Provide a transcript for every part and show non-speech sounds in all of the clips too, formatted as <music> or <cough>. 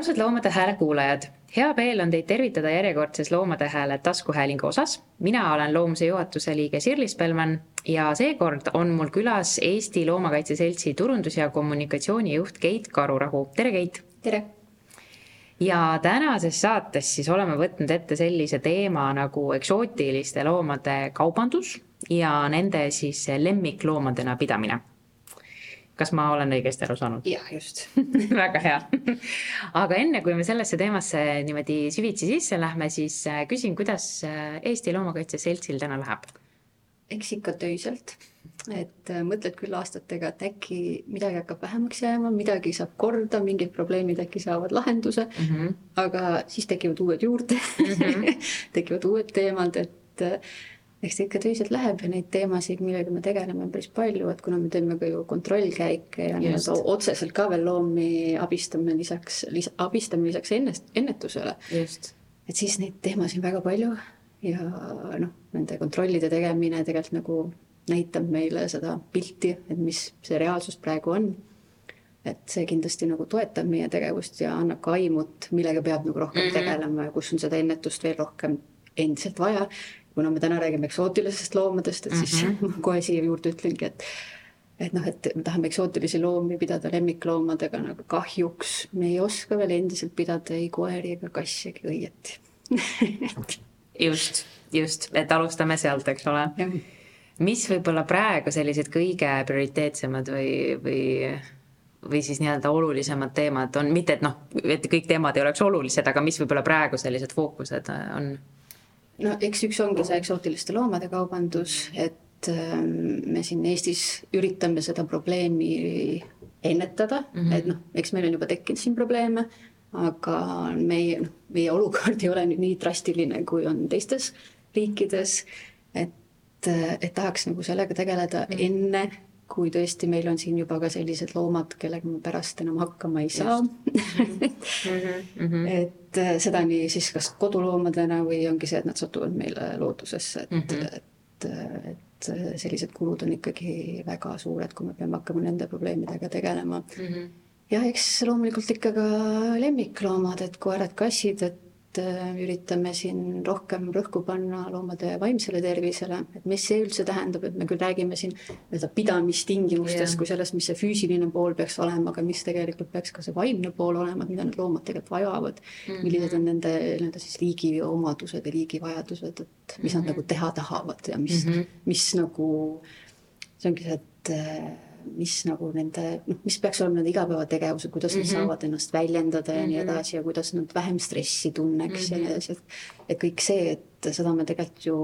armsad Loomade Hääle kuulajad, hea meel on teid tervitada järjekordses Loomade Hääle taskuhäälingu osas. mina olen Loomuse juhatuse liige Sirli Spelman ja seekord on mul külas Eesti Loomakaitse Seltsi turundus- ja kommunikatsioonijuht Keit Karurahu. tere, Keit! tere! ja tänases saates siis oleme võtnud ette sellise teema nagu eksootiliste loomade kaubandus ja nende siis lemmikloomadena pidamine kas ma olen õigesti aru saanud? jah, just <laughs> väga hea. aga enne kui me sellesse teemasse niimoodi süvitsi sisse lähme, siis äh, küsin, kuidas äh, Eesti Loomakaitse Seltsil täna läheb? eks ikka töiselt, et äh, mõtled küll aastatega, et äkki midagi hakkab vähemaks jääma, midagi saab korda, mingid probleemid äkki saavad lahenduse mm, -hmm. aga siis tekivad uued juurde mm, -hmm. <laughs> tekivad uued teemad, et eks ta ikka tõsiselt läheb ja neid teemasid, millega me tegeleme, on päris palju, et kuna me teeme ka ju kontrollkäike ja nii-öelda otseselt ka veel loomi abistame lisaks lis,, abistame lisaks ennest, ennetusele. et siis neid teemasid väga palju ja noh, nende kontrollide tegemine tegelikult nagu näitab meile seda pilti, et mis see reaalsus praegu on. et see kindlasti nagu toetab meie tegevust ja annab ka aimut, millega peab nagu rohkem mm -hmm. tegelema ja kus on seda ennetust veel rohkem endiselt vaja kuna me täna räägime eksootilistest loomadest, et siis <laughs> mm -hmm. kohe siia juurde ütlengi, et et noh, et me tahame eksootilisi loomi pidada lemmikloomadega, nagu kahjuks me ei oska veel endiselt pidada ei koeri ega kassigi õieti <laughs> just, just, et alustame sealt, eks ole. mis võib-olla praegu sellised kõige prioriteetsemad või, või või siis nii-öelda olulisemad teemad on, mitte et noh, et kõik teemad ei oleks olulised, aga mis võib-olla praegu sellised fookused on? No eks üks ongi see eksootiliste loomade kaubandus, et ähm, me siin Eestis üritame seda probleemi ennetada mm, -hmm. et noh, eks meil on juba tekkinud siin probleeme, aga meie, noh, meie olukord <laughs> ei ole nüüd nii drastiline, kui on teistes riikides. et, et tahaks nagu sellega tegeleda mm -hmm. enne kui tõesti meil on siin juba ka sellised loomad, kellega me pärast enam hakkama ei saa. <laughs> Mm -hmm. et äh, seda nii siis kas koduloomadena või ongi see, et nad satuvad meile loodusesse, et mm, -hmm. et, et sellised kulud on ikkagi väga suured, kui me peame hakkama nende probleemidega tegelema mm. -hmm. ja eks loomulikult ikka ka lemmikloomad, et koerad-kassid, et Äh, üritame siin rohkem rõhku panna loomade vaimsele tervisele, et mis see üldse tähendab, et me küll räägime siin nii-öelda pidamistingimustest yeah. kui sellest, mis see füüsiline pool peaks olema, aga mis tegelikult peaks ka see vaimne pool olema, et mida need loomad tegelikult vajavad mm. -hmm. millised on nende nii-öelda siis liigi omadused ja liigi vajadused, et mis mm -hmm. nad mhm. nagu teha tahavad ja mis mm, -hmm. mis nagu see ongi see, et äh, mis nagu nende, noh, mis peaks olema nende igapäevategevused, kuidas mm -hmm. nad mhm. saavad ennast väljendada ja mm -hmm. nii mhm. edasi ja kuidas nad vähem stressi tunneks mm -hmm. ja nii mhm. edasi, et et kõik see, et seda me tegelikult ju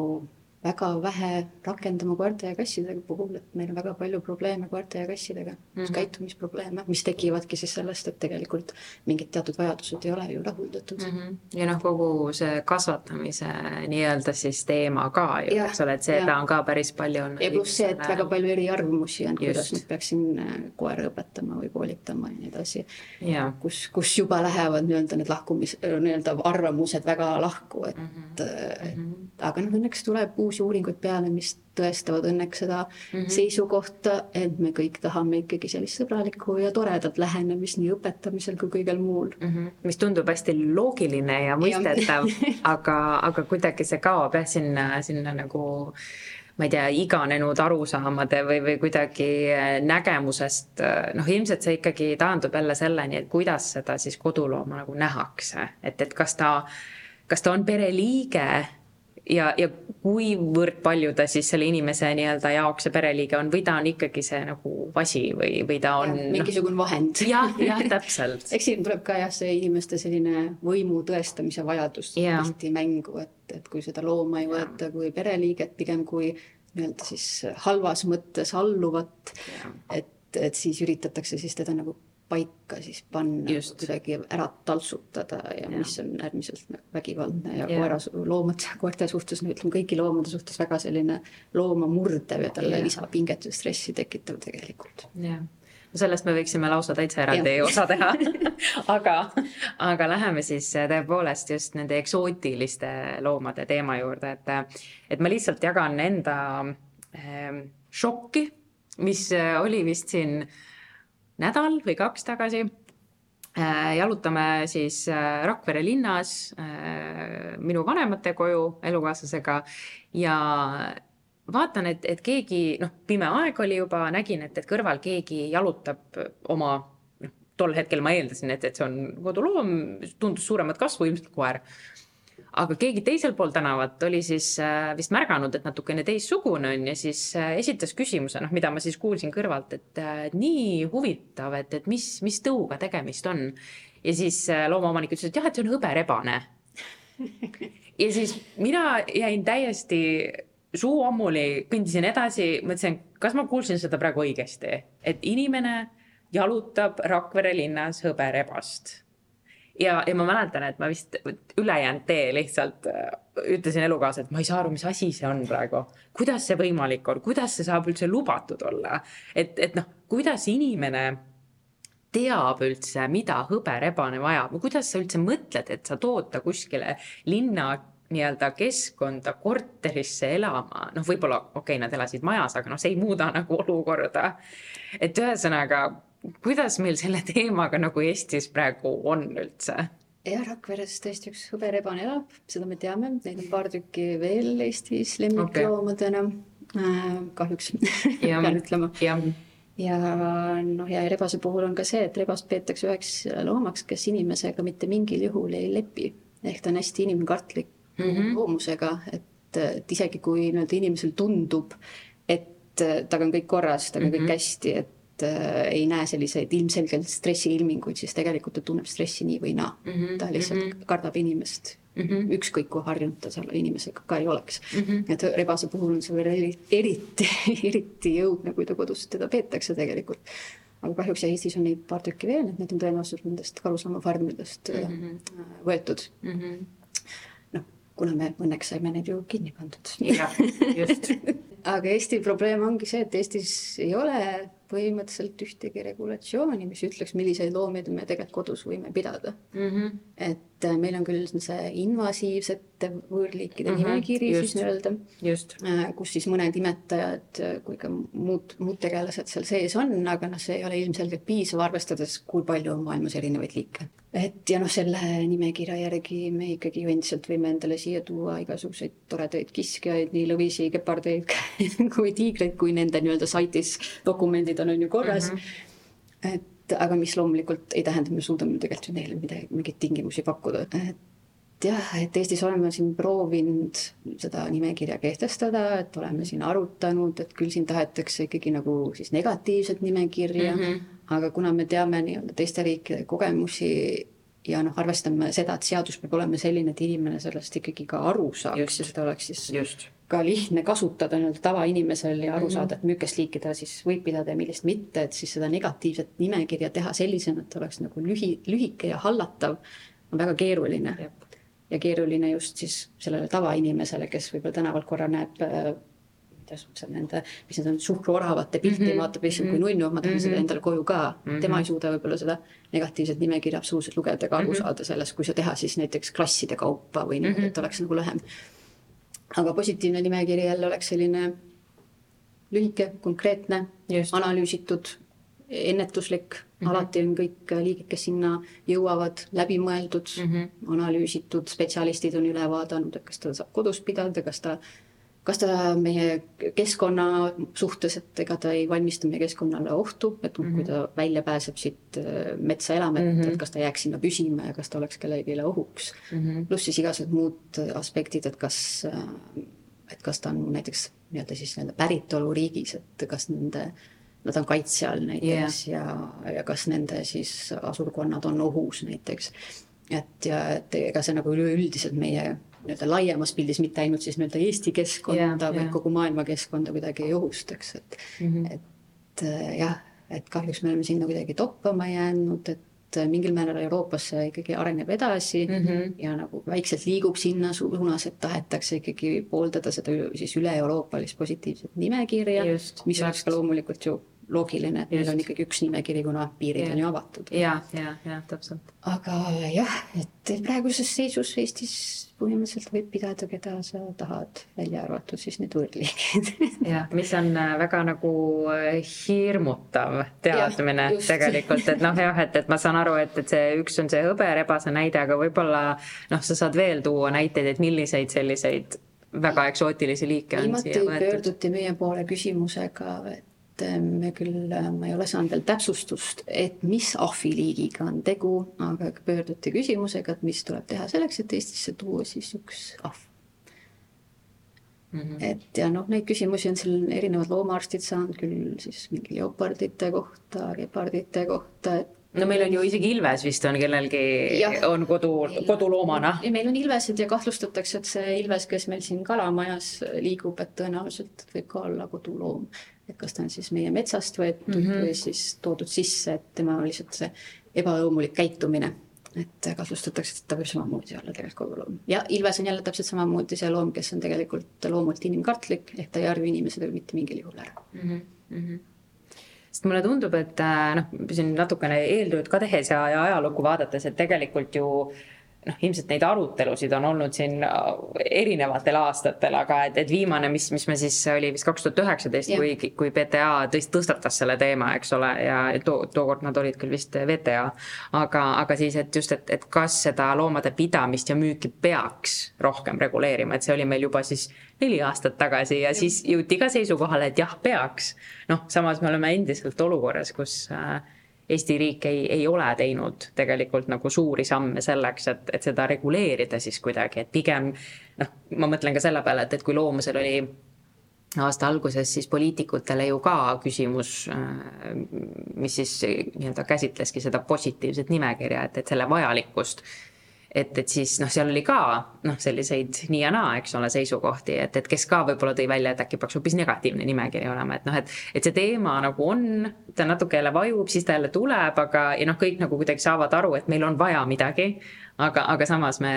väga vähe rakendama koerte ja kassidega puhul, et meil on väga palju probleeme koerte ja kassidega mm, -hmm. käitumisprobleeme, mis tekivadki siis sellest, et tegelikult mingid teatud vajadused ei ole ju rahuldatud mm. -hmm. ja noh, kogu see kasvatamise nii-öelda siis teema ka ju, eks ole, et seda ja. on ka päris palju olnud. ja pluss see, et väga palju eriarvamusi on, kuidas nüüd peaksin äh, koera õpetama või koolitama ja nii edasi. kus, kus juba lähevad nii-öelda need lahkumis, nii-öelda arvamused väga lahku, et mm, -hmm. et aga noh, õnneks tuleb uus uusi uuringuid peale, mis tõestavad õnneks seda mm -hmm. seisukohta, et me kõik tahame ikkagi sellist sõbralikku ja toredat lähenemist nii õpetamisel kui kõigel muul mm. -hmm. mis tundub hästi loogiline ja mõistetav <laughs> aga, aga kuidagi see kaob jah sinna, sinna nagu ma ei tea, iganenud arusaamade või, või kuidagi äh, nägemusest, äh, noh, ilmselt see ikkagi taandub jälle selleni, et kuidas seda siis kodulooma nagu nähakse, et, et kas ta, kas ta on pereliige ja, ja kuivõrd palju ta siis selle inimese nii-öelda jaoks see pereliige on või ta on ikkagi see nagu vasi või, või ta on. mingisugune no, vahend. jah, jah, täpselt <laughs> eks siin tuleb ka jah, see inimeste selline võimu tõestamise vajadus tihti mängu, et, et kui seda looma ei võeta kui pereliiget, pigem kui nii-öelda siis halvas mõttes alluvat, et, et siis üritatakse siis teda nagu paika siis panna, kuidagi ära taltsutada ja, ja mis on äärmiselt vägivaldne ja, ja. koera, loomade, koerte suhtes, no ütleme kõigi loomade suhtes väga selline looma murdev ja talle lisapinget ja stressi tekitav tegelikult. jah, sellest me võiksime lausa täitsa eraldi osa teha. <laughs> Aga, aga läheme siis tõepoolest just nende eksootiliste loomade teema juurde, et, et ma lihtsalt jagan enda äh, šokki, mis oli vist siin nädal või kaks tagasi äh,. jalutame siis äh, Rakvere linnas äh, minu vanemate koju elukaaslasega ja vaatan, et, et keegi, noh, pime aeg oli juba, nägin, et, et kõrval keegi jalutab oma, noh, tol hetkel ma eeldasin, et, et see on koduloom, tundus suuremat kasvu, ilmselt koer. Aga keegi teisel pool tänavat oli siis äh, vist märganud, et natukene teistsugune on ja siis äh, esitas küsimuse, noh, mida ma siis kuulsin kõrvalt, et äh, nii huvitav, et, et mis, mis tõuga tegemist on. ja siis loomaomanik ütles, et jah, et see on hõberebane <laughs> ja siis mina jäin täiesti suu ammuli, kõndisin edasi, mõtlesin, kas ma kuulsin seda praegu õigesti, et inimene jalutab Rakvere linnas hõberebast. Ja, ja ma mäletan, et ma vist ülejäänud tee lihtsalt äh, ütlesin elukaasa, et ma ei saa aru, mis asi see on praegu. kuidas see võimalik on, kuidas see saab üldse lubatud olla, et, et noh, kuidas inimene teab üldse, mida hõberebane vajab, kuidas sa üldse mõtled, et sa tood ta kuskile linna nii-öelda keskkonda, korterisse elama, noh, võib-olla okei okay,, nad elasid majas, aga noh, see ei muuda nagu olukorda. et ühesõnaga, kuidas meil selle teemaga nagu Eestis praegu on üldse? jah, Rakveres tõesti üks hõberebane elab, seda me teame, neid on paar tükki veel Eestis lemmikloomadena okay. äh,. kahjuks <laughs> pean ütlema. ja noh, ja rebase puhul on ka see, et rebast peetakse üheks loomaks, kes inimesega mitte mingil juhul ei lepi. ehk ta on hästi inimkartlik mm -hmm. loomusega, et, et isegi kui nii-öelda inimesel tundub, et temaga on kõik korras, temaga on mm -hmm. kõik mhm. hästi, et ei näe selliseid ilmselgelt stressiilminguid, siis tegelikult ta tunneb stressi nii või naa mm. -hmm. ta lihtsalt mm -hmm. kardab inimest mm -hmm. ükskõik kui harjunud ta selle inimesega ka ei oleks mm. -hmm. et rebase puhul on see veel eriti, <laughs> eriti jõudne, kui ta kodus teda peetakse tegelikult. aga kahjuks Eestis on neid paar tükki veel, et need on tõenäoliselt nendest karusloomafarmidest mm -hmm. võetud mm. -hmm kuna me õnneks saime need ju kinni pandud. jah, just <laughs> aga Eesti probleem ongi see, et Eestis ei ole põhimõtteliselt ühtegi regulatsiooni, mis ütleks, milliseid loomi me tegelikult kodus võime pidada mm. -hmm. et äh, meil on küll see invasiivsete võõrliikide mm -hmm. nimekiri siis nii-öelda, äh, kus siis mõned imetajad äh, kui ka muud, muud tegelased seal sees on, aga noh, see ei ole ilmselgelt piisav, arvestades, kui palju on maailmas erinevaid liike. et ja noh, selle nimekirja järgi me ikkagi ju endiselt võime endale siia tuua igasuguseid toredaid kiskjaid, nii lõvisi, gepardeid <laughs> <laughs> kui tiigreid, kui nende nii-öelda saitis dokumendid on, on ju korras mm. -hmm. et aga mis loomulikult ei tähenda, me suudame tegelikult ju neile midagi, mingeid tingimusi pakkuda, et jah, et Eestis oleme siin proovinud seda nimekirja kehtestada, et oleme siin arutanud, et küll siin tahetakse ikkagi nagu siis negatiivset nimekirja mm, -hmm. aga kuna me teame nii-öelda teiste riikide kogemusi ja noh, arvestame seda, et seadus peab olema selline, et inimene sellest ikkagi ka aru saaks ja seda oleks siis Just ka lihtne kasutada nii-öelda tavainimesel ja aru -hmm. saada, et millist liiki ta siis võib pidada ja millist mitte, et siis seda negatiivset nimekirja teha sellisena, et oleks nagu lühi, lühike ja hallatav, on väga keeruline. ja keeruline just siis sellele tavainimesele, kes võib-olla tänavalt korra näeb äh, seal nende, mis need on, suhkruoravate pilti mm -hmm. vaatab lihtsalt kui mhm. nunnu, ma tahan mm -hmm. seda endale koju ka mm. -hmm. tema ei suuda võib-olla seda negatiivset nimekirja absoluutselt lugeda ega aru mm -hmm. saada sellest, kui sa teha siis näiteks klasside kaupa või niimoodi mm, -hmm. et oleks nagu lühem aga positiivne nimekiri jälle oleks selline lühike, konkreetne, analüüsitud, ennetuslik mm, -hmm. alati on kõik liigid, kes sinna jõuavad, läbimõeldud mm, -hmm. analüüsitud, spetsialistid on üle vaadanud, et kas ta saab kodus pidada, kas ta kas ta meie keskkonna suhtes, et ega ta ei valmista meie keskkonnale ohtu, et mm -hmm. kui mhm. ta välja pääseb siit äh, metsa elama, et mm, -hmm. et kas ta jääks sinna püsima ja kas ta oleks kellelegi ohuks mm -hmm.. pluss siis igasugused muud aspektid, et kas, äh, et kas ta on näiteks nii-öelda siis nii-öelda päritoluriigis, et kas nende nad on kaitse all näiteks yeah. ja, ja kas nende siis asurkonnad on ohus näiteks. et ja, et ega see nagu üleüldiselt meie nii-öelda laiemas pildis, mitte ainult siis nii-öelda Eesti keskkonda vaid kogu maailma keskkonda kuidagi ei ohustaks, et mm, -hmm. et äh, jah, et kahjuks me oleme sinna kuidagi toppama jäänud, et äh, mingil määral Euroopas see ikkagi areneb edasi mm -hmm. ja nagu vaikselt liigub sinna suunas, et tahetakse ikkagi pooldada seda siis üle-euroopalist positiivset nimekirja, mis just. oleks ka loomulikult ju loogiline, et meil on ikkagi üks nimekiri, kuna piirid ja. on ju avatud. ja, ja, ja täpselt. aga jah, et praeguses seisus Eestis põhimõtteliselt võib pidada, keda sa tahad, välja arvatud siis need võõrliigid <laughs> jah, mis on äh, väga nagu äh, hirmutav teadmine ja, tegelikult, et noh, jah, et, et ma saan aru, et, et see üks on see hõberebase näide, aga võib-olla noh, sa saad veel tuua näiteid, et milliseid selliseid väga eksootilisi liike on siia võetud. pöörduti meie poole küsimusega, et eh, me küll, eh, ma ei ole saanud veel täpsustust, et mis ahviliigiga on tegu, aga pöörduti küsimusega, et mis tuleb teha selleks, et Eestisse tuua siis üks ahv mm. -hmm. et ja noh, neid küsimusi on seal erinevad loomaarstid saanud küll siis mingi leopardite kohta, gepardite kohta, et no meil on ju isegi ilves vist on kellelgi, on kodu, koduloomana. meil on ilvesed ja kahtlustatakse, et see ilves, kes meil siin kalamajas liigub, et tõenäoliselt võib ka olla koduloom. Et kas ta on siis meie metsast võetud mm -hmm. või siis toodud sisse, et tema on lihtsalt see ebaloomulik käitumine. et kahtlustatakse, et ta võib samamoodi olla tegelikult koduloom. ja ilves on jälle täpselt samamoodi see loom, kes on tegelikult loomult inimkartlik, ehk ta ei harju inimesega mitte mingil juhul ära mm. -hmm sest mulle tundub, et äh, noh, siin natukene eeltööd ka tehes ja, ja ajalukku vaadates, et tegelikult ju noh, ilmselt neid arutelusid on olnud siin äh, erinevatel aastatel, aga et, et viimane, mis, mis me siis oli vist kaks tuhat üheksateist, kui, kui PTA tõst-, tõstatas selle teema, eks ole, ja too, tookord nad olid küll vist VTA. aga, aga siis, et just, et, et kas seda loomade pidamist ja müüki peaks rohkem reguleerima, et see oli meil juba siis neli aastat tagasi ja siis jõuti ka seisukohale, et jah, peaks. noh, samas me oleme endiselt olukorras, kus äh, Eesti riik ei, ei ole teinud tegelikult nagu suuri samme selleks, et, et seda reguleerida siis kuidagi, et pigem noh, ma mõtlen ka selle peale, et, et kui loomusel oli aasta alguses siis poliitikutele ju ka küsimus, äh, mis siis nii-öelda käsitleski seda positiivset nimekirja, et, et selle vajalikkust et, et siis noh, seal oli ka noh, selliseid nii ja naa, eks ole, seisukohti, et, et kes ka võib-olla tõi välja, et äkki peaks hoopis negatiivne nimekiri olema, et noh, et, et see teema nagu on, ta natuke jälle vajub, siis ta jälle tuleb, aga ja noh, kõik nagu kuidagi saavad aru, et meil on vaja midagi. aga, aga samas me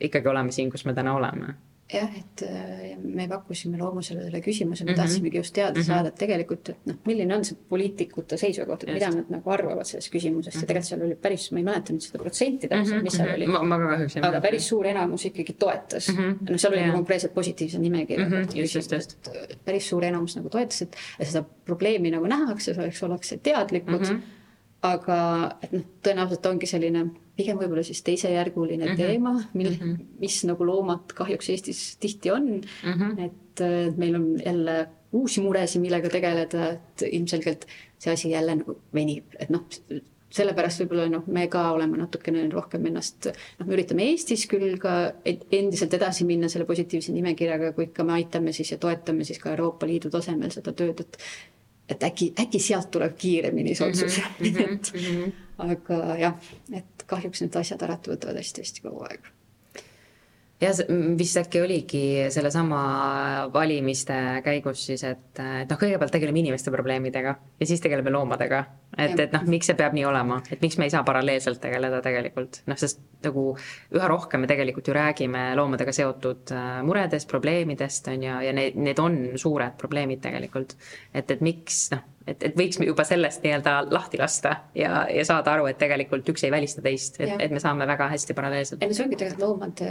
ikkagi oleme siin, kus me täna oleme jah, et äh, me pakkusime loomusele küsimuse, me mm -hmm. tahtsimegi just teada mm -hmm. saada, et tegelikult, et noh, milline on see poliitikute seisukoht, et mida nad nagu arvavad sellest küsimusest mm -hmm. ja tegelikult seal oli päris, ma ei mäleta nüüd seda protsenti täpselt mm, -hmm. mis seal mhm. oli. ma, ma ka kahjuks ei mäleta. aga päris suur enamus ikkagi toetas mm. -hmm. noh, seal oli yeah. konkreetselt positiivse nimekirja mm. -hmm. just, just, just. päris suur enamus nagu toetas, et seda probleemi nagu nähakse, eks ollakse teadlikud mm. -hmm. aga et noh, tõenäoliselt ongi selline pigem võib-olla siis teisejärguline mm -hmm. teema, mil mm, -hmm. mis nagu loomad kahjuks Eestis tihti on mm. -hmm. et meil on jälle uusi muresid, millega tegeleda, et ilmselgelt see asi jälle nagu venib, et noh, sellepärast võib-olla noh, me ka oleme natukene rohkem ennast, noh, me üritame Eestis küll ka endiselt edasi minna selle positiivse nimekirjaga, kuid ka me aitame siis ja toetame siis ka Euroopa Liidu tasemel seda tööd, et et äkki, äkki sealt tuleb kiiremini see otsus mm, -hmm, <laughs> et mm -hmm. Aga jah, et kahjuks need asjad alati võtavad hästi-hästi kaua aega jah, vist äkki oligi sellesama valimiste käigus siis, et, et noh, kõigepealt tegeleme inimeste probleemidega ja siis tegeleme loomadega. et, et noh, miks see peab nii olema, et miks me ei saa paralleelselt tegeleda tegelikult, noh, sest nagu üha rohkem me tegelikult ju räägime loomadega seotud äh, muredest, probleemidest on ju, ja need, need on suured probleemid tegelikult. et, et miks noh et, et võiks juba sellest nii-öelda lahti lasta ja, ja saada aru, et tegelikult üks ei välista teist, et, et me saame väga hästi paralleelselt. ei no see ongi tegelikult loomade,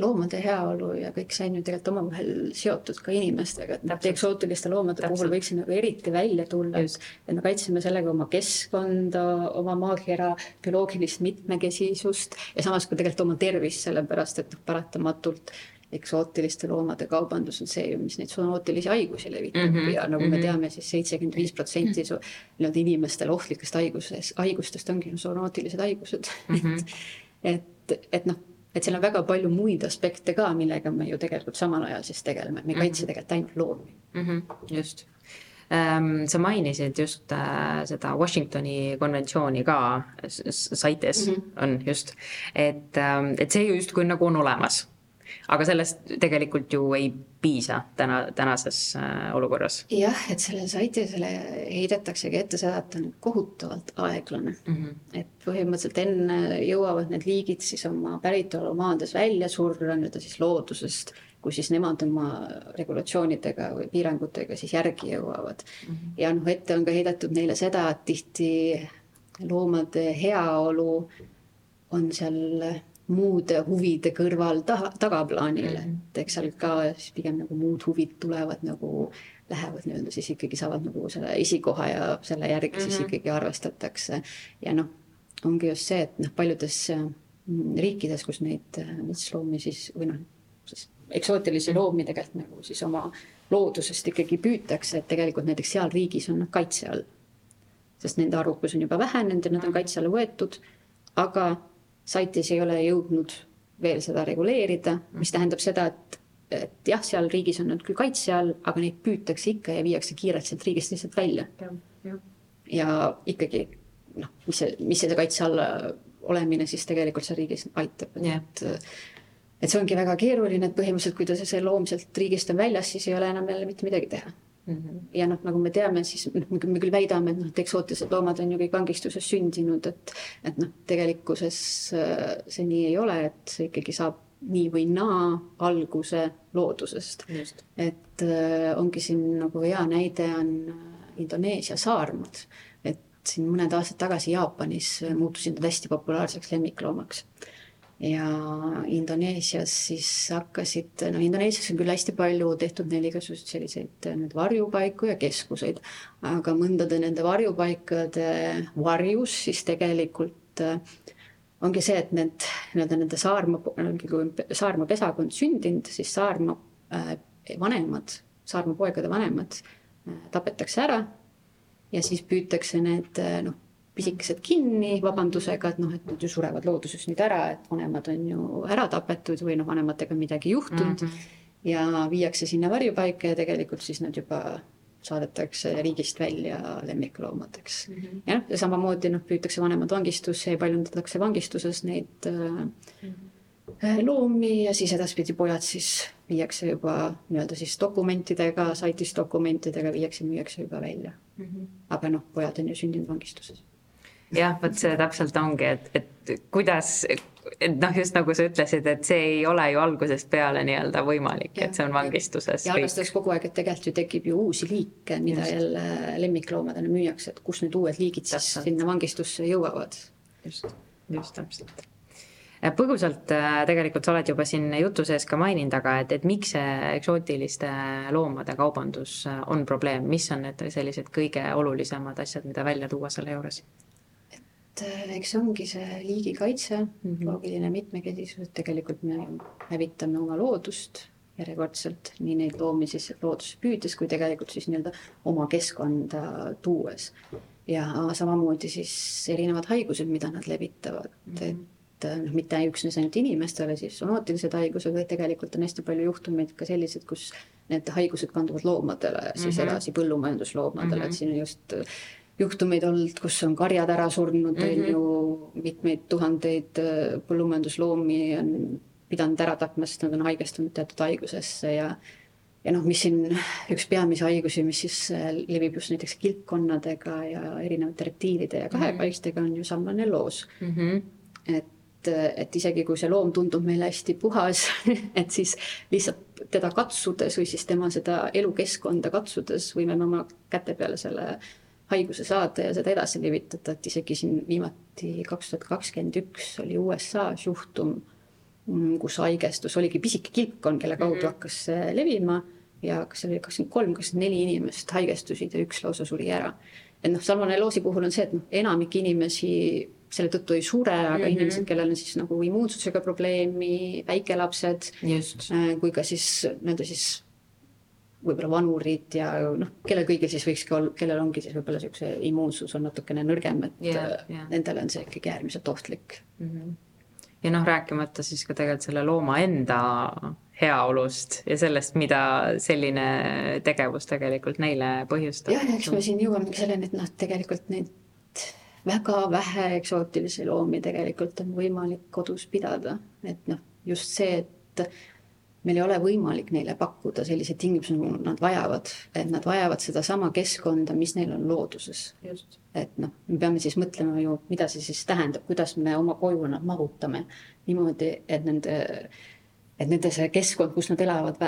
loomade heaolu ja kõik see on ju tegelikult omavahel seotud ka inimestega, et Täpselt. eksootiliste loomade Täpselt. puhul võiks nagu eriti välja tulla, et me kaitseme sellega oma keskkonda, oma maakera bioloogilist mitmekesisust ja samas ka tegelikult oma tervist, sellepärast et noh, paratamatult eksootiliste loomade kaubandus on see ju, mis neid zoonootilisi haigusi levitab mm -hmm. ja nagu me mhm. teame siis, siis seitsekümmend viis protsenti nii-öelda inimestele ohtlikest haigusest, haigustest ongi zoonootilised haigused mm. -hmm. <laughs> et, et noh, et seal on väga palju muid aspekte ka, millega me ju tegelikult samal ajal siis tegeleme, me ei kaitse mm -hmm. tegelikult ainult loomi mm. -hmm. just ähm, sa mainisid just äh, seda Washingtoni konventsiooni ka, CITES mm -hmm. on just, et ähm,, et see justkui nagu on olemas aga sellest tegelikult ju ei piisa täna, tänases äh, olukorras. jah, et selle saitidele heidetaksegi ette seda, et ta on kohutavalt aeglane mm. -hmm. et põhimõtteliselt enne jõuavad need liigid siis oma päritolumaades välja surra nii-öelda siis loodusest kui siis nemad oma regulatsioonidega või piirangutega siis järgi jõuavad mm. -hmm. ja noh, ette on ka heidetud neile seda, et tihti loomade heaolu on seal muude huvide kõrval taha, tagaplaanile mm, -hmm. et eks seal ka siis pigem nagu muud huvid tulevad nagu, lähevad nii-öelda siis ikkagi saavad nagu selle esikoha ja selle järgi mm -hmm. siis mhm. ikkagi arvestatakse. ja noh, ongi just see, et noh, paljudes mm, riikides, kus neid metsloomi siis või noh, siis eksootilisi mhm. loomi tegelikult nagu siis oma loodusest ikkagi püütakse, et tegelikult näiteks seal riigis on nad kaitse all. sest nende arvukus on juba vähenenud ja nad on mhm. kaitse alla võetud, aga saitis ei ole jõudnud veel seda reguleerida, mis tähendab seda, et, et jah, seal riigis on nad küll kaitse all, aga neid püütakse ikka ja viiakse kiirelt sealt riigist lihtsalt välja. ja ikkagi noh, mis see, mis see kaitse alla olemine siis tegelikult seal riigis aitab, et et see ongi väga keeruline, et põhimõtteliselt, kui ta see loom sealt riigist on väljas, siis ei ole enam jälle mitte midagi teha. Ja noh, nagu me teame, siis noh, me küll väidame, et noh, et eksootilised loomad on ju kõik vangistuses sündinud, et et noh, tegelikkuses äh, see nii ei ole, et see ikkagi saab nii või naa alguse loodusest. et äh, ongi siin nagu hea näide on äh, Indoneesia saarmad, et siin mõned aastad tagasi Jaapanis muutusid nad hästi populaarseks lemmikloomaks ja Indoneesias siis hakkasid, no Indoneesias on küll hästi palju tehtud neil igasuguseid selliseid nüüd varjupaiku ja keskuseid, aga mõndade nende varjupaikade varjus siis tegelikult äh, ongi see, et need nii-öelda nende saarma, kui saarma pesakond sündinud, siis saarma äh, vanemad, saarma poegade vanemad tapetakse ära ja siis püütakse need noh, pisikesed kinni vabandusega, et noh, et nad ju surevad looduses nüüd ära, et vanemad on ju ära tapetud või noh, vanematega midagi juhtunud mm. -hmm. ja viiakse sinna varjupaika ja tegelikult siis nad juba saadetakse riigist välja lemmikloomadeks mm. -hmm. ja noh, ja samamoodi noh, püütakse vanemad vangistusse ja paljundatakse vangistuses neid mm -hmm. loomi ja siis edaspidi pojad siis viiakse juba nii-öelda siis dokumentidega, saitis dokumentidega viiakse, müüakse juba välja mm. -hmm. aga noh, pojad on ju sündinud vangistuses jah, vot see täpselt ongi, et, et kuidas, et noh, just nagu sa ütlesid, et see ei ole ju algusest peale nii-öelda võimalik, et see on vangistuses. ja arvestades kogu aeg, et tegelikult ju tekib ju uusi liike, mida just. jälle lemmikloomadena müüakse, et kus need uued liigid siis täpselt. sinna vangistusse jõuavad. just, just täpselt põgusalt äh, tegelikult sa oled juba siin jutu sees ka maininud, aga et, et miks see eksootiliste loomade kaubandus äh, on probleem, mis on need sellised kõige olulisemad asjad, mida välja tuua selle juures? Et äh, eks see ongi see liigikaitse mm, -hmm. loogiline mitmekesisus, et tegelikult me hävitame oma loodust järjekordselt, nii neid loomi siis looduses püüdes kui tegelikult siis nii-öelda oma keskkonda tuues. ja samamoodi siis erinevad haigused, mida nad levitavad mm, -hmm. et äh, noh, mitte üksnes ainult inimestele siis sonootilised haigused, vaid tegelikult on hästi palju juhtumeid ka sellised, kus need haigused kanduvad loomadele siis mm -hmm. edasi põllumajandusloomadele mm, -hmm. et siin on just juhtumeid olnud, kus on karjad ära surnud, on mm -hmm. ju mitmeid tuhandeid äh, põllumajandusloomi on pidanud ära tapma, sest nad on haigestunud teatud haigusesse ja ja noh, mis siin üks peamisi haigusi, mis siis äh, levib just näiteks kilpkonnadega ja erinevate reptiilide ja kahekaikstega, on ju salmonelloos mm. -hmm. et et isegi kui see loom tundub meile hästi puhas <laughs> et siis lihtsalt teda katsudes või siis tema seda elukeskkonda katsudes võime me oma käte peale selle haiguse saada ja seda edasi levitada, et isegi siin viimati kaks tuhat kakskümmend üks oli USA-s juhtum, mm, kus haigestus oligi pisike kilpkonn, kelle kaudu mm -hmm. hakkas see levima ja kas see oli kakskümmend kolm, kakskümmend neli inimest haigestusid ja üks lausa suri ära. et noh, salmonelloosi puhul on see, et noh, enamik inimesi selle tõttu ei sure, aga mm -hmm. inimesed, kellel on siis nagu immuunsusega probleemi, väikelapsed, äh, kui ka siis nii-öelda siis võib-olla vanurid ja noh, kellel kõigil siis võikski olla, kellel ongi siis võib-olla niisuguse immuunsus on natukene nõrgem, et yeah, yeah. nendele on see ikkagi äärmiselt ohtlik mm. -hmm. ja noh, rääkimata siis ka tegelikult selle looma enda heaolust ja sellest, mida selline tegevus tegelikult neile põhjustab. jah, eks me siin jõuamegi selleni, et noh, tegelikult neid väga vähe eksootilisi loomi tegelikult on võimalik kodus pidada, et noh, just see, et meil ei ole võimalik neile pakkuda selliseid tingimusi, nagu nad vajavad, et nad vajavad sedasama keskkonda, mis neil on looduses. et noh, me peame siis mõtlema ju, mida see siis tähendab, kuidas me oma koju nad mahutame niimoodi, et nende et nende see keskkond, kus nad elavad,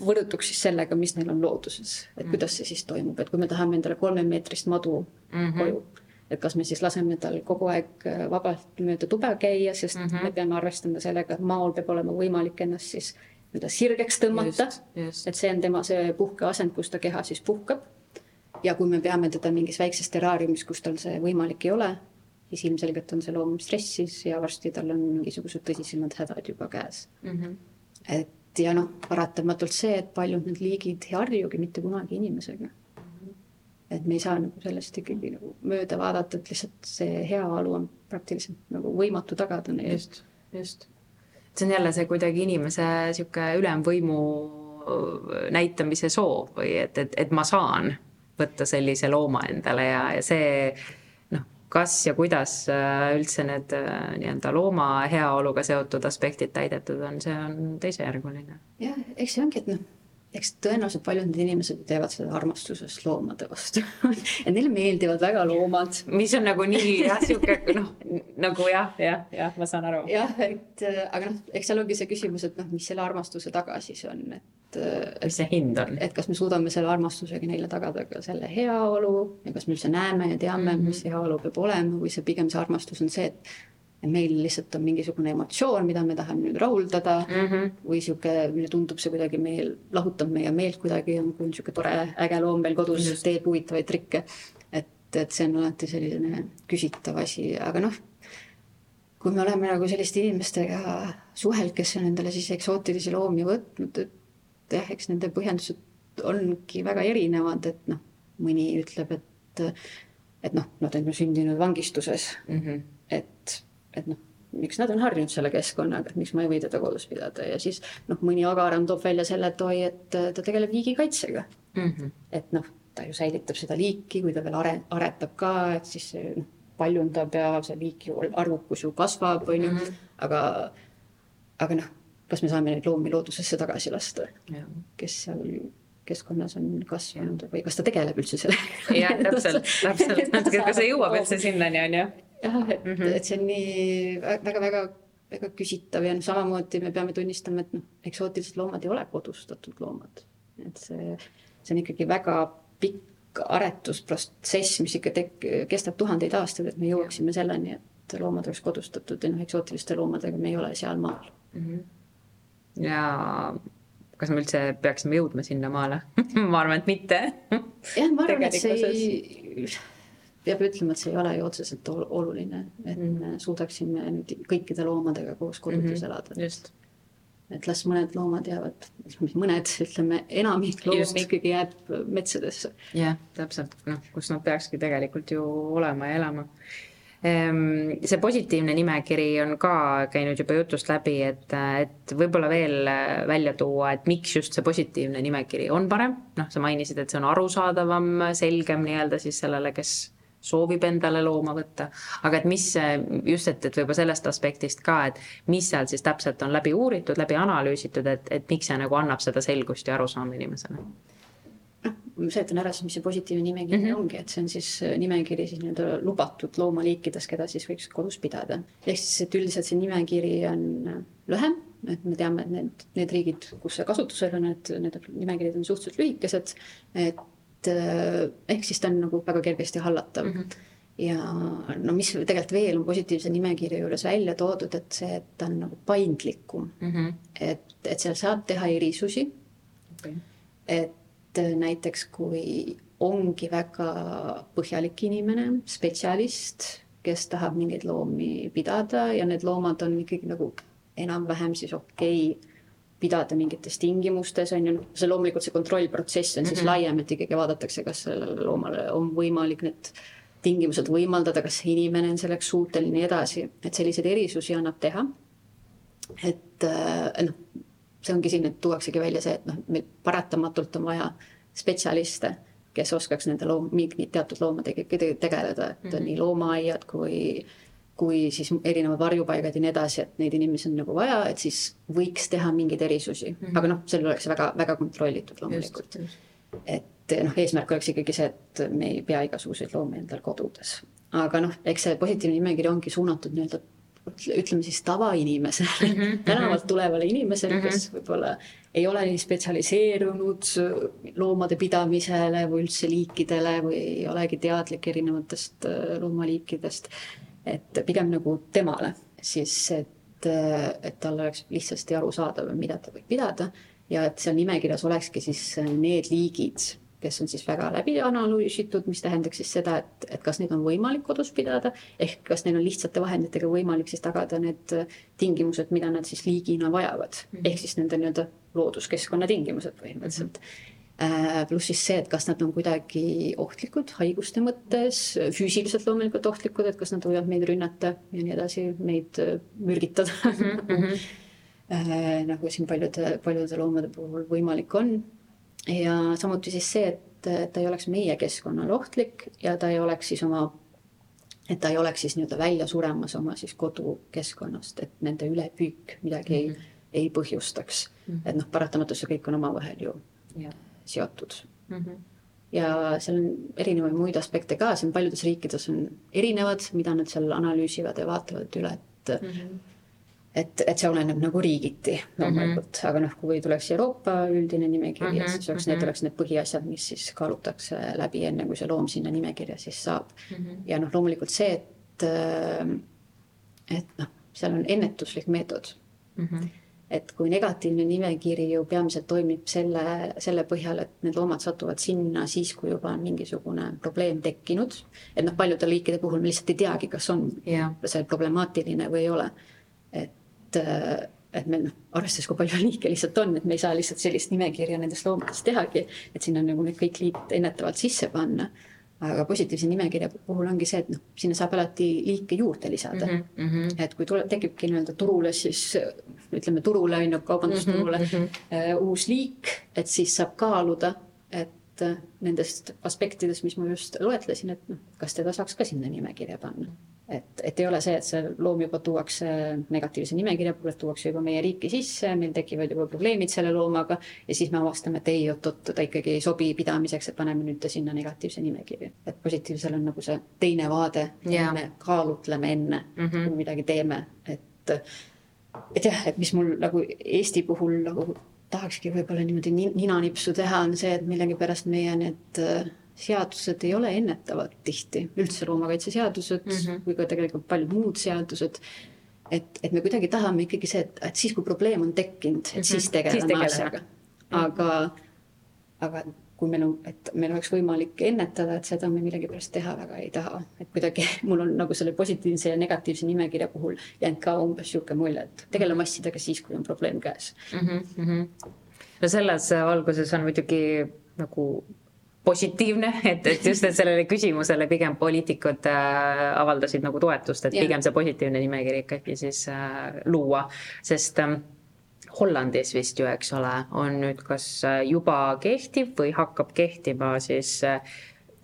võrdutuks siis sellega, mis neil on looduses, et mm. kuidas see siis toimub, et kui me tahame endale kolmemeetrist madu mm -hmm. koju, et kas me siis laseme tal kogu aeg äh, vabalt mööda tube käia, sest mm -hmm. me peame arvestama sellega, et maal peab olema võimalik ennast siis nii-öelda sirgeks tõmmata, et see on tema see puhkeasend, kus ta keha siis puhkab. ja kui me peame teda mingis väikses terraariumis, kus tal see võimalik ei ole, siis ilmselgelt on see loom stressis ja varsti tal on mingisugused tõsisemad hädad juba käes mm. -hmm. et ja noh, paratamatult see, et paljud need liigid ei harjugi mitte kunagi inimesega. -hmm. et me ei saa nagu sellest ikkagi nagu mööda vaadata, et lihtsalt see heaolu on praktiliselt nagu võimatu tagada neile. just, just. See on jälle see kuidagi inimese sihuke ülemvõimu näitamise soov või et, et, et ma saan võtta sellise looma endale ja, ja see kas ja kuidas üldse need nii-öelda looma heaoluga seotud aspektid täidetud on, see on teisejärguline. jah, eks see ongi, et noh, eks tõenäoliselt paljud need inimesed teevad seda armastusest loomade vastu <laughs> et neile meeldivad väga loomad. mis on nagu nii jah, sihuke noh, nagu jah, jah, jah, ma saan aru. jah, et äh, aga noh, eks seal ongi see küsimus, et noh, mis selle armastuse taga siis on, et et. mis see hind on? et kas me suudame selle armastusega neile tagada ka selle heaolu ja kas me üldse näeme ja teame mm, -hmm. mis see heaolu peab olema või see pigem see armastus on see, et et meil lihtsalt on mingisugune emotsioon, mida me tahame nüüd rahuldada mm -hmm. või sihuke, meile tundub see kuidagi meil, lahutab meie meelt kuidagi, on sihuke tore äge loom meil kodus -hmm. teeb huvitavaid trikke. et, et see on alati selline küsitav asi, aga noh, kui me oleme nagu selliste inimestega suhelnud, kes on endale siis eksootilisi loomi võtnud, et jah, eks nende põhjendused ongi väga erinevad, et noh, mõni ütleb, et, et noh, nad on ju sündinud vangistuses mm. -hmm. et, et noh, miks nad on harjunud selle keskkonnaga, et miks ma ei või teda kodus pidada ja siis noh, mõni agaram toob välja selle, et oi, et ta tegeleb liigikaitsega mm. -hmm. et noh, ta ju säilitab seda liiki, kui ta veel are-, aretab ka, et siis noh, paljundab ja see liik ju, arvukus ju kasvab, on ju, mhm. aga, aga noh kas me saame neid loomi loodusesse tagasi lasta, kes seal keskkonnas on kasvanud või kas ta tegeleb üldse sellega? jah, täpselt, täpselt, <laughs> kas see jõuab üldse sinnani, on ju? Jah, et mm, -hmm. et see on nii väga-väga väga küsitav ja noh, samamoodi me peame tunnistama, et noh, eksootilised loomad ei ole kodustatud loomad. et see, see on ikkagi väga pikk aretusprotsess, mis ikka tek-, kestab tuhandeid aastaid, et me jõuaksime selleni, et loomad oleks kodustatud ja noh, eksootiliste loomadega me ei ole sealmaal mm. -hmm ja kas me üldse peaksime jõudma sinnamaale <laughs> ma arvan, et mitte jah, ma arvan, et see ei, peab ütlema, et see ei ole ju otseselt oluline, et mm. me suudaksime nüüd kõikide loomadega koos kodudes mm -hmm. elada. just. et las mõned loomad jäävad, mõned, ütleme, enamik loomad ikkagi jääb metsadesse. jah, täpselt, noh, kus nad peakski tegelikult ju olema ja elama Ehm, see positiivne nimekiri on ka käinud juba jutust läbi, et, et võib-olla veel välja tuua, et miks just see positiivne nimekiri on parem. noh, sa mainisid, et see on arusaadavam, selgem nii-öelda siis sellele, kes soovib endale looma võtta, aga et mis just, et, et võib-olla sellest aspektist ka, et mis seal siis täpselt on läbi uuritud, läbi analüüsitud, et, et miks see nagu annab seda selgust ja arusaama inimesele noh, seletan ära siis, mis see positiivne nimekiri mm -hmm. ongi, et see on siis äh, nimekiri siis nii-öelda lubatud loomaliikidest, keda siis võiks kodus pidada. ehk siis, et üldiselt see nimekiri on äh, lühem, et me teame, et need, need riigid, kus see kasutusel on, et need nimekirjad on suhteliselt lühikesed, et äh, ehk siis ta on nagu väga kergesti hallatav mm. -hmm ja no mis tegelikult veel on positiivse nimekirja juures välja toodud, et see, et ta on nagu paindlikum mm. -hmm. et, et seal saab teha erisusi okay.. et et näiteks kui ongi väga põhjalik inimene, spetsialist, kes tahab mingeid loomi pidada ja need loomad on ikkagi nagu enam-vähem siis okei okay pidada mingites tingimustes, on ju, noh, see loomulikult see kontrollprotsess on mm -hmm. siis laiem, et ikkagi vaadatakse, kas sellele loomale on võimalik need tingimused võimaldada, kas inimene on selleks suuteline ja nii edasi, et selliseid erisusi annab teha. et äh, noh, see ongi siin, et tuuaksegi välja see, et noh, meil paratamatult on vaja spetsialiste, kes oskaks nende loom-, mingit teatud loomadega tegeleda, et mm -hmm. nii loomaaiad kui, kui siis erinevad varjupaigad ja nii edasi, et neid inimesi on nagu vaja, et siis võiks teha mingeid erisusi mm, -hmm. aga noh, sellel oleks väga, väga kontrollitud loomulikult. et noh, eesmärk oleks ikkagi see, et me ei pea igasuguseid loomi endal kodudes. aga noh, eks see positiivne nimekiri ongi suunatud nii-öelda ütleme siis tavainimesele mm, -hmm. tänavalt tulevale inimesele mm, -hmm. kes võib-olla ei ole nii spetsialiseerunud loomade pidamisele või üldse liikidele või ei olegi teadlik erinevatest äh, loomaliikidest. Et pigem nagu temale siis, et, et tal oleks lihtsasti arusaadav, mida ta võib pidada ja et seal nimekirjas olekski siis need liigid kes on siis väga läbi analüüsitud, mis tähendaks siis seda, et, et kas neid on võimalik kodus pidada, ehk kas neil on lihtsate vahenditega võimalik siis tagada need tingimused, mida nad siis liigina vajavad mm, -hmm. ehk siis nende nii-öelda looduskeskkonna tingimused põhimõtteliselt mm. -hmm. Pluss siis see, et kas nad on kuidagi ohtlikud haiguste mõttes, füüsiliselt loomulikult ohtlikud, et kas nad võivad meid rünnata ja nii edasi, meid äh, mürgitada <laughs> mm. -hmm. nagu siin paljude, paljude loomade puhul võimalik on ja samuti siis see, et ta ei oleks meie keskkonnale ohtlik ja ta ei oleks siis oma, et ta ei oleks siis nii-öelda välja suremas oma siis kodukeskkonnast, et nende ülepüük midagi mm -hmm. ei, ei põhjustaks mm. -hmm. et noh, paratamatult see kõik on omavahel ju ja. Seotud mm. -hmm ja seal on erinevaid muid aspekte ka, siin paljudes riikides on erinevad, mida nad seal analüüsivad ja vaatavad üle, et mm -hmm et, et see oleneb nagu riigiti loomulikult mm, -hmm. aga noh, kui tuleks Euroopa üldine nimekiri mm, -hmm. siis oleks mm -hmm. need oleks need põhiasjad, mis siis kaalutakse läbi, enne kui see loom sinna nimekirja siis saab mm. -hmm. ja noh, loomulikult see, et, et noh, seal on ennetuslik meetod mm. -hmm et kui negatiivne nimekiri ju peamiselt toimib selle, selle põhjal, et need loomad satuvad sinna siis, kui juba on mingisugune probleem tekkinud. et noh, paljude liikide puhul me lihtsalt ei teagi, kas on yeah. see problemaatiline või ei ole. et et, meil noh, arvestades, kui palju liike lihtsalt on, et me ei saa lihtsalt sellist nimekirja nendest loomadest tehagi, et sinna nagu need kõik liigid ennetavalt sisse panna. aga positiivse nimekirja puhul ongi see, et noh, sinna saab alati liike juurde lisada mm. -hmm. et kui tuleb, tekibki nii-öelda turule, siis ütleme turule on ju, kaubandusturule mm -hmm. uh, uus liik, et siis saab kaaluda, et uh, nendest aspektidest, mis ma just loetlesin, et noh, kas teda saaks ka sinna nimekirja panna et, et ei ole see, et see loom juba tuuakse negatiivse nimekirja et tuuakse juba meie riiki sisse, meil tekivad juba probleemid selle loomaga ja siis me avastame, et ei, oot-oot, ta ikkagi ei sobi pidamiseks, et paneme nüüd ta sinna negatiivse nimekirja. et positiivsel on nagu see teine vaade yeah., me kaalutleme enne mm, -hmm. kui midagi teeme, et, et jah, et mis mul nagu Eesti puhul nagu tahakski võib-olla niimoodi ninanipsu teha, on see, et millegipärast meie need seadused ei ole ennetavad tihti, üldse loomakaitseseadused mm -hmm. kui ka tegelikult paljud muud seadused. et, et me kuidagi tahame ikkagi see, et, et siis, kui probleem on tekkinud, et mm -hmm. siis tegeleme asjaga. aga, aga kui meil on, et meil oleks võimalik ennetada, et seda me millegipärast teha väga ei taha. et kuidagi <laughs> mul on nagu selle positiivse ja negatiivse nimekirja puhul jäänud ka umbes niisugune mulje, et tegeleme asjadega siis, kui on probleem käes mm. -hmm. no selles valguses on muidugi nagu positiivne, <laughs> et, et just, et sellele küsimusele pigem poliitikud äh, avaldasid nagu toetust, et yeah. pigem see positiivne nimekiri ikkagi siis äh, luua, sest äh, Hollandis vist ju, eks ole, on nüüd kas äh, juba kehtiv või hakkab kehtima siis äh,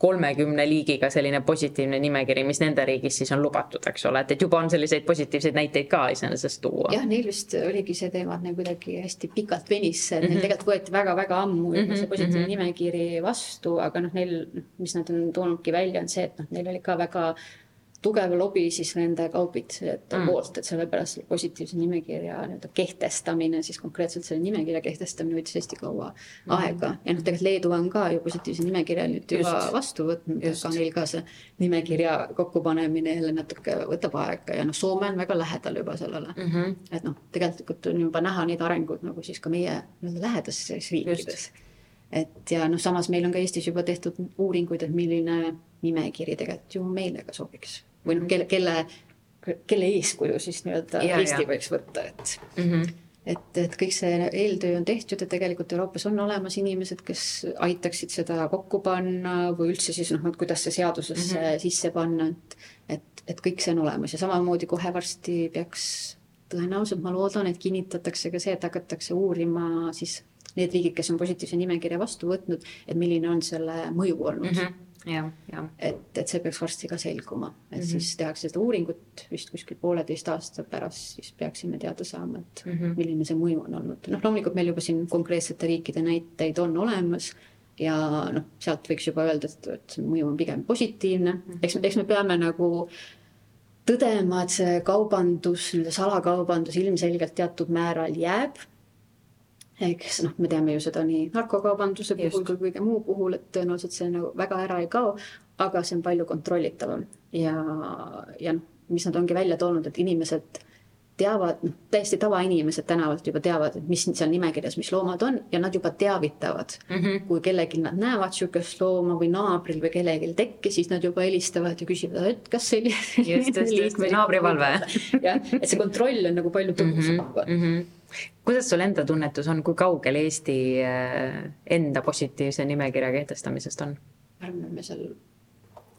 kolmekümne liigiga selline positiivne nimekiri, mis nende riigis siis on lubatud, eks ole, et, et juba on selliseid positiivseid näiteid ka iseenesest tuua. jah, neil vist oligi see teema, et neil kuidagi hästi pikalt venis, et mm -hmm. neil mhm. tegelikult võeti väga-väga ammu mm -hmm. see positiivne mm -hmm. nimekiri vastu, aga noh, neil, mis nad on toonudki välja, on see, et noh, neil oli ka väga tugev lobi siis nende kaubitsejate mm. poolt, et sellepärast selle positiivse nimekirja nii-öelda kehtestamine, siis konkreetselt selle nimekirja kehtestamine võttis hästi kaua mm. aega ja noh, tegelikult Leedu on ka ju positiivse nimekirja nüüd juba Just. vastu võtnud, aga neil ka see nimekirja kokkupanemine jälle natuke võtab aega ja noh, Soome on väga lähedal juba sellele mm. -hmm. et noh, tegelikult on juba näha neid arenguid nagu siis ka meie nii-öelda lähedastes riikides. et ja noh, samas meil on ka Eestis juba tehtud uuringuid, et milline nimekiri tegelikult ju meile ka sobiks või noh, kelle, kelle, kelle eeskuju siis nii-öelda Eesti ja. võiks võtta, et mm. -hmm et, et kõik see eeltöö on tehtud ja tegelikult Euroopas on olemas inimesed, kes aitaksid seda kokku panna või üldse siis noh, kuidas see seadusesse mm -hmm. sisse panna, et, et, et kõik see on olemas ja samamoodi kohe varsti peaks tõenäoliselt, ma loodan, et kinnitatakse ka see, et hakatakse uurima siis need riigid, kes on positiivse nimekirja vastu võtnud, et milline on selle mõju olnud mm. -hmm. Et, et see peaks varsti ka selguma, et mm -hmm. siis tehakse seda uuringut vist kuskil pooleteist aasta pärast, siis peaksime teada saama, et mm -hmm. milline see mõju on olnud. noh, loomulikult meil juba siin konkreetsete riikide näiteid on olemas ja noh, sealt võiks juba öelda, et, et see mõju on pigem positiivne. -hmm. eks, eks me peame nagu tõdema, et see kaubandus, nii-öelda salakaubandus ilmselgelt teatud määral jääb. Eks noh, me teame ju seda nii narkokaubanduse puhul kui kõige muu puhul, et tõenäoliselt see nagu väga ära ei kao, aga see on palju kontrollitavam ja, ja noh, mis nad ongi välja toonud, et inimesed teavad, noh, täiesti tavainimesed tänavalt juba teavad, et mis seal nimekirjas, mis loomad on ja nad juba teavitavad mm. -hmm. kui kellelgi nad näevad niisugust looma või naabril või kellelgi tekki, siis nad juba helistavad ja küsivad, et kas selline. just, just, just, <laughs> naabrivalve. jah, et see kontroll on nagu palju tõhusam mm. -hmm. Mm -hmm. Kuidas sul enda tunnetus on, kui kaugel Eesti äh, enda positiivse nimekirja kehtestamisest on? et me seal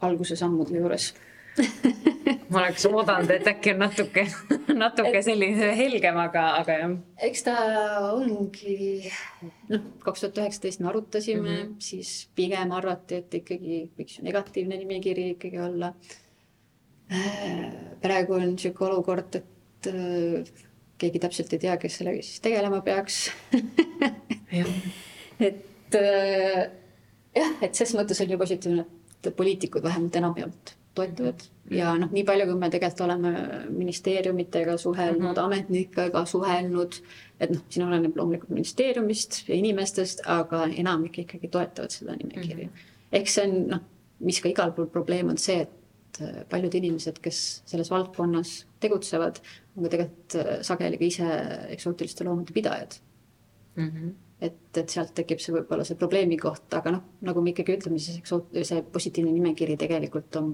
alguse sammude juures <laughs> ma oleks oodanud, et äkki on natuke, <laughs> natuke sellise helgem, aga, aga jah. eks ta ongi, noh, kaks tuhat üheksateist me arutasime mm, -hmm. siis pigem arvati, et ikkagi võiks ju negatiivne nimekiri ikkagi olla. praegu on niisugune olukord, et äh, keegi täpselt ei tea, kes sellega siis tegelema peaks et äh, jah, et ses mõttes on ju positiivne, et poliitikud vähemalt enamjaolt toetavad ja noh, nii palju, kui me tegelikult oleme ministeeriumitega suhelnud mm, -hmm. ametnikega suhelnud, et noh, siin oleneb loomulikult ministeeriumist ja inimestest, aga enamik ikkagi toetavad seda nimekirja mm. -hmm. eks see on noh, mis ka igal pool probleem on see, et äh, paljud inimesed, kes selles valdkonnas tegutsevad, on ka tegelikult äh, sageli ka ise eksootiliste loomade pidajad mm. -hmm et, et sealt tekib see võib-olla see probleemi koht, aga noh, nagu me ikkagi ütleme, siis eksoot-, see positiivne nimekiri tegelikult on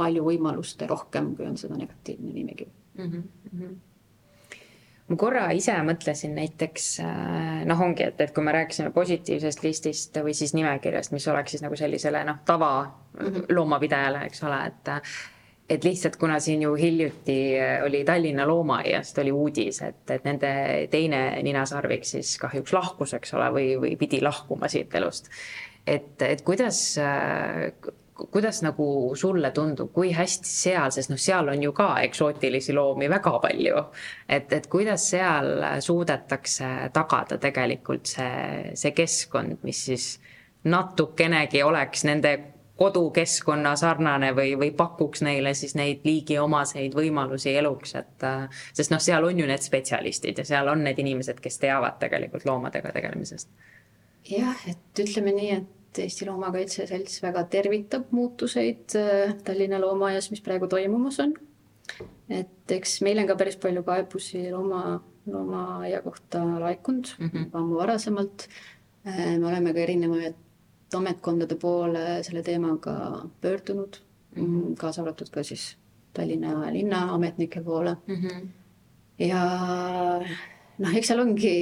palju võimaluste rohkem, kui on seda negatiivne nimekiri mm. -hmm ma korra ise mõtlesin näiteks äh, noh, ongi, et, et kui me rääkisime positiivsest listist või siis nimekirjast, mis oleks siis nagu sellisele noh, tava mm -hmm. loomapidajale, eks ole, et et lihtsalt kuna siin ju hiljuti oli Tallinna loomaaiast oli uudis, et, et nende teine ninasarvik siis kahjuks lahkus, eks ole, või, või pidi lahkuma siit elust. et, et kuidas kuidas nagu sulle tundub, kui hästi seal, sest noh, seal on ju ka eksootilisi loomi väga palju. et, et kuidas seal suudetakse tagada tegelikult see, see keskkond, mis siis natukenegi oleks nende kodukeskkonna sarnane või, või pakuks neile siis neid liigiomaseid võimalusi eluks, et sest noh, seal on ju need spetsialistid ja seal on need inimesed, kes teavad tegelikult loomadega tegelemisest. jah, et ütleme nii, et et Eesti Loomakaitse Selts väga tervitab muutuseid äh, Tallinna loomaaias, mis praegu toimumas on. et eks meil on ka päris palju kaebusi looma, loomaaia kohta laekunud mm -hmm. ammu varasemalt. Äh, me oleme ka erinevaid ametkondade poole selle teemaga pöördunud mm, -hmm. kaasa arvatud ka siis Tallinna linnaametnike poole mm. -hmm. ja noh, eks seal ongi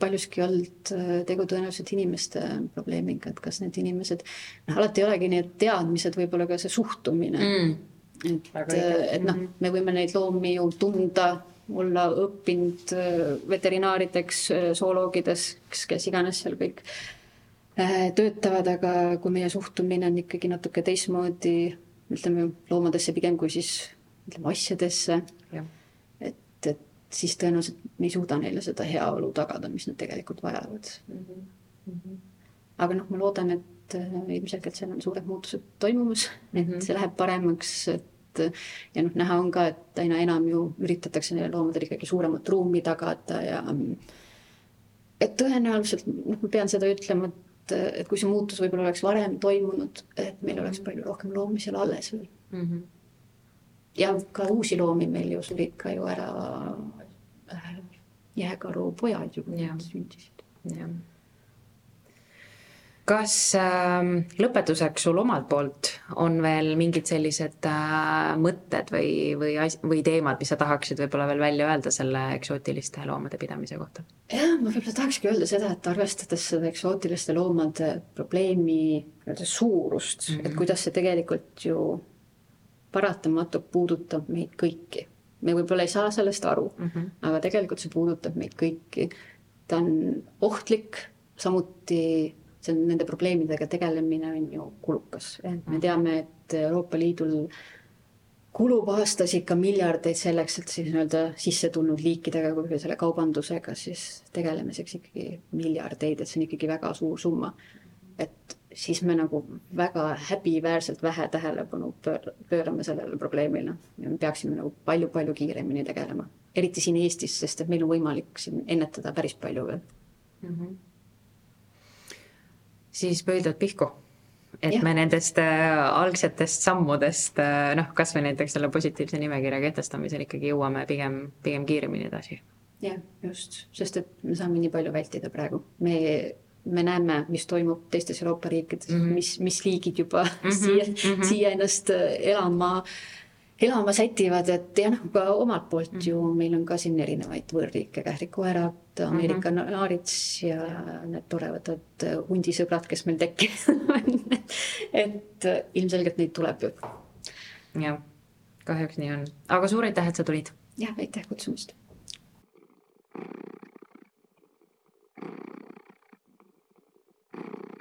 paljuski olnud äh, tegu tõenäoliselt inimeste probleemiga, et kas need inimesed, noh, alati ei olegi need teadmised, võib-olla ka see suhtumine. Mm.. et, äh, et noh, mhm. me võime neid loomi ju tunda, olla õppinud äh, veterinaarideks, zooloogides, kes, iganes seal kõik töötavad, aga kui meie suhtumine on ikkagi natuke teistmoodi, ütleme loomadesse pigem kui siis ütleme asjadesse, siis tõenäoliselt me ei suuda neile seda heaolu tagada, mis nad tegelikult vajavad mm. -hmm. aga noh, ma loodan, et äh, ilmselgelt seal on suured muutused toimumas mm, -hmm. et mhm. see läheb paremaks, et ja noh, näha on ka, et aina enam ju üritatakse neile loomadele ikkagi suuremat ruumi tagada ja et tõenäoliselt, noh, ma pean seda ütlema, et, et kui see muutus võib-olla oleks varem toimunud, et meil oleks palju rohkem loomi seal alles veel mm. -hmm ja ka uusi loomi meil ju surid ka ju ära jääkarupojad ju sündisid. kas äh, lõpetuseks sul omalt poolt on veel mingid sellised äh, mõtted või, või, või teemad, mis sa tahaksid võib-olla veel välja öelda selle eksootiliste loomade pidamise kohta? jah, ma võib-olla tahakski öelda seda, et arvestades seda eksootiliste loomade probleemi nii-öelda suurust mm, -hmm. et mhm. kuidas see tegelikult ju paratamatult puudutab meid kõiki. Me võib-olla ei saa sellest aru mm, -hmm. aga tegelikult see puudutab meid kõiki. ta on ohtlik, samuti see on nende probleemidega tegelemine on ju kulukas, et me mhm. teame, et Euroopa Liidul kulub aastas ikka miljardeid selleks, et siis nii-öelda sisse tulnud liikidega kui selle kaubandusega siis tegelemiseks ikkagi miljardeid, et see on ikkagi väga suur summa. et siis me nagu väga häbiväärselt vähe tähelepanu pöör-, pöörame sellele probleemile ja me peaksime nagu palju-palju kiiremini tegelema, eriti siin Eestis, sest et meil on võimalik siin ennetada päris palju veel mm. -hmm. siis pöidlad pihku et ja. me nendest äh, algsetest sammudest äh, noh, kasvõi näiteks selle positiivse nimekirja kehtestamisel ikkagi jõuame pigem, pigem kiiremini edasi. jah, just, sest et me saame nii palju vältida praegu, me, me näeme, mis toimub teistes Euroopa riikides mm, -hmm. mis, mis liigid juba <laughs> mm -hmm. siia mm, -hmm. siia ennast äh, elama äh, elama sätivad, et jah, noh, ka omalt poolt mm -hmm. ju meil on ka siin erinevaid võõrliike, kährikuärad, Ameerika mm -hmm. naarits ja need toredad hundisõbrad, kes meil tekkinud <laughs> et ilmselgelt neid tuleb ju. jah, kahjuks nii on, aga suur aitäh, et sa tulid. jah, aitäh kutsumast you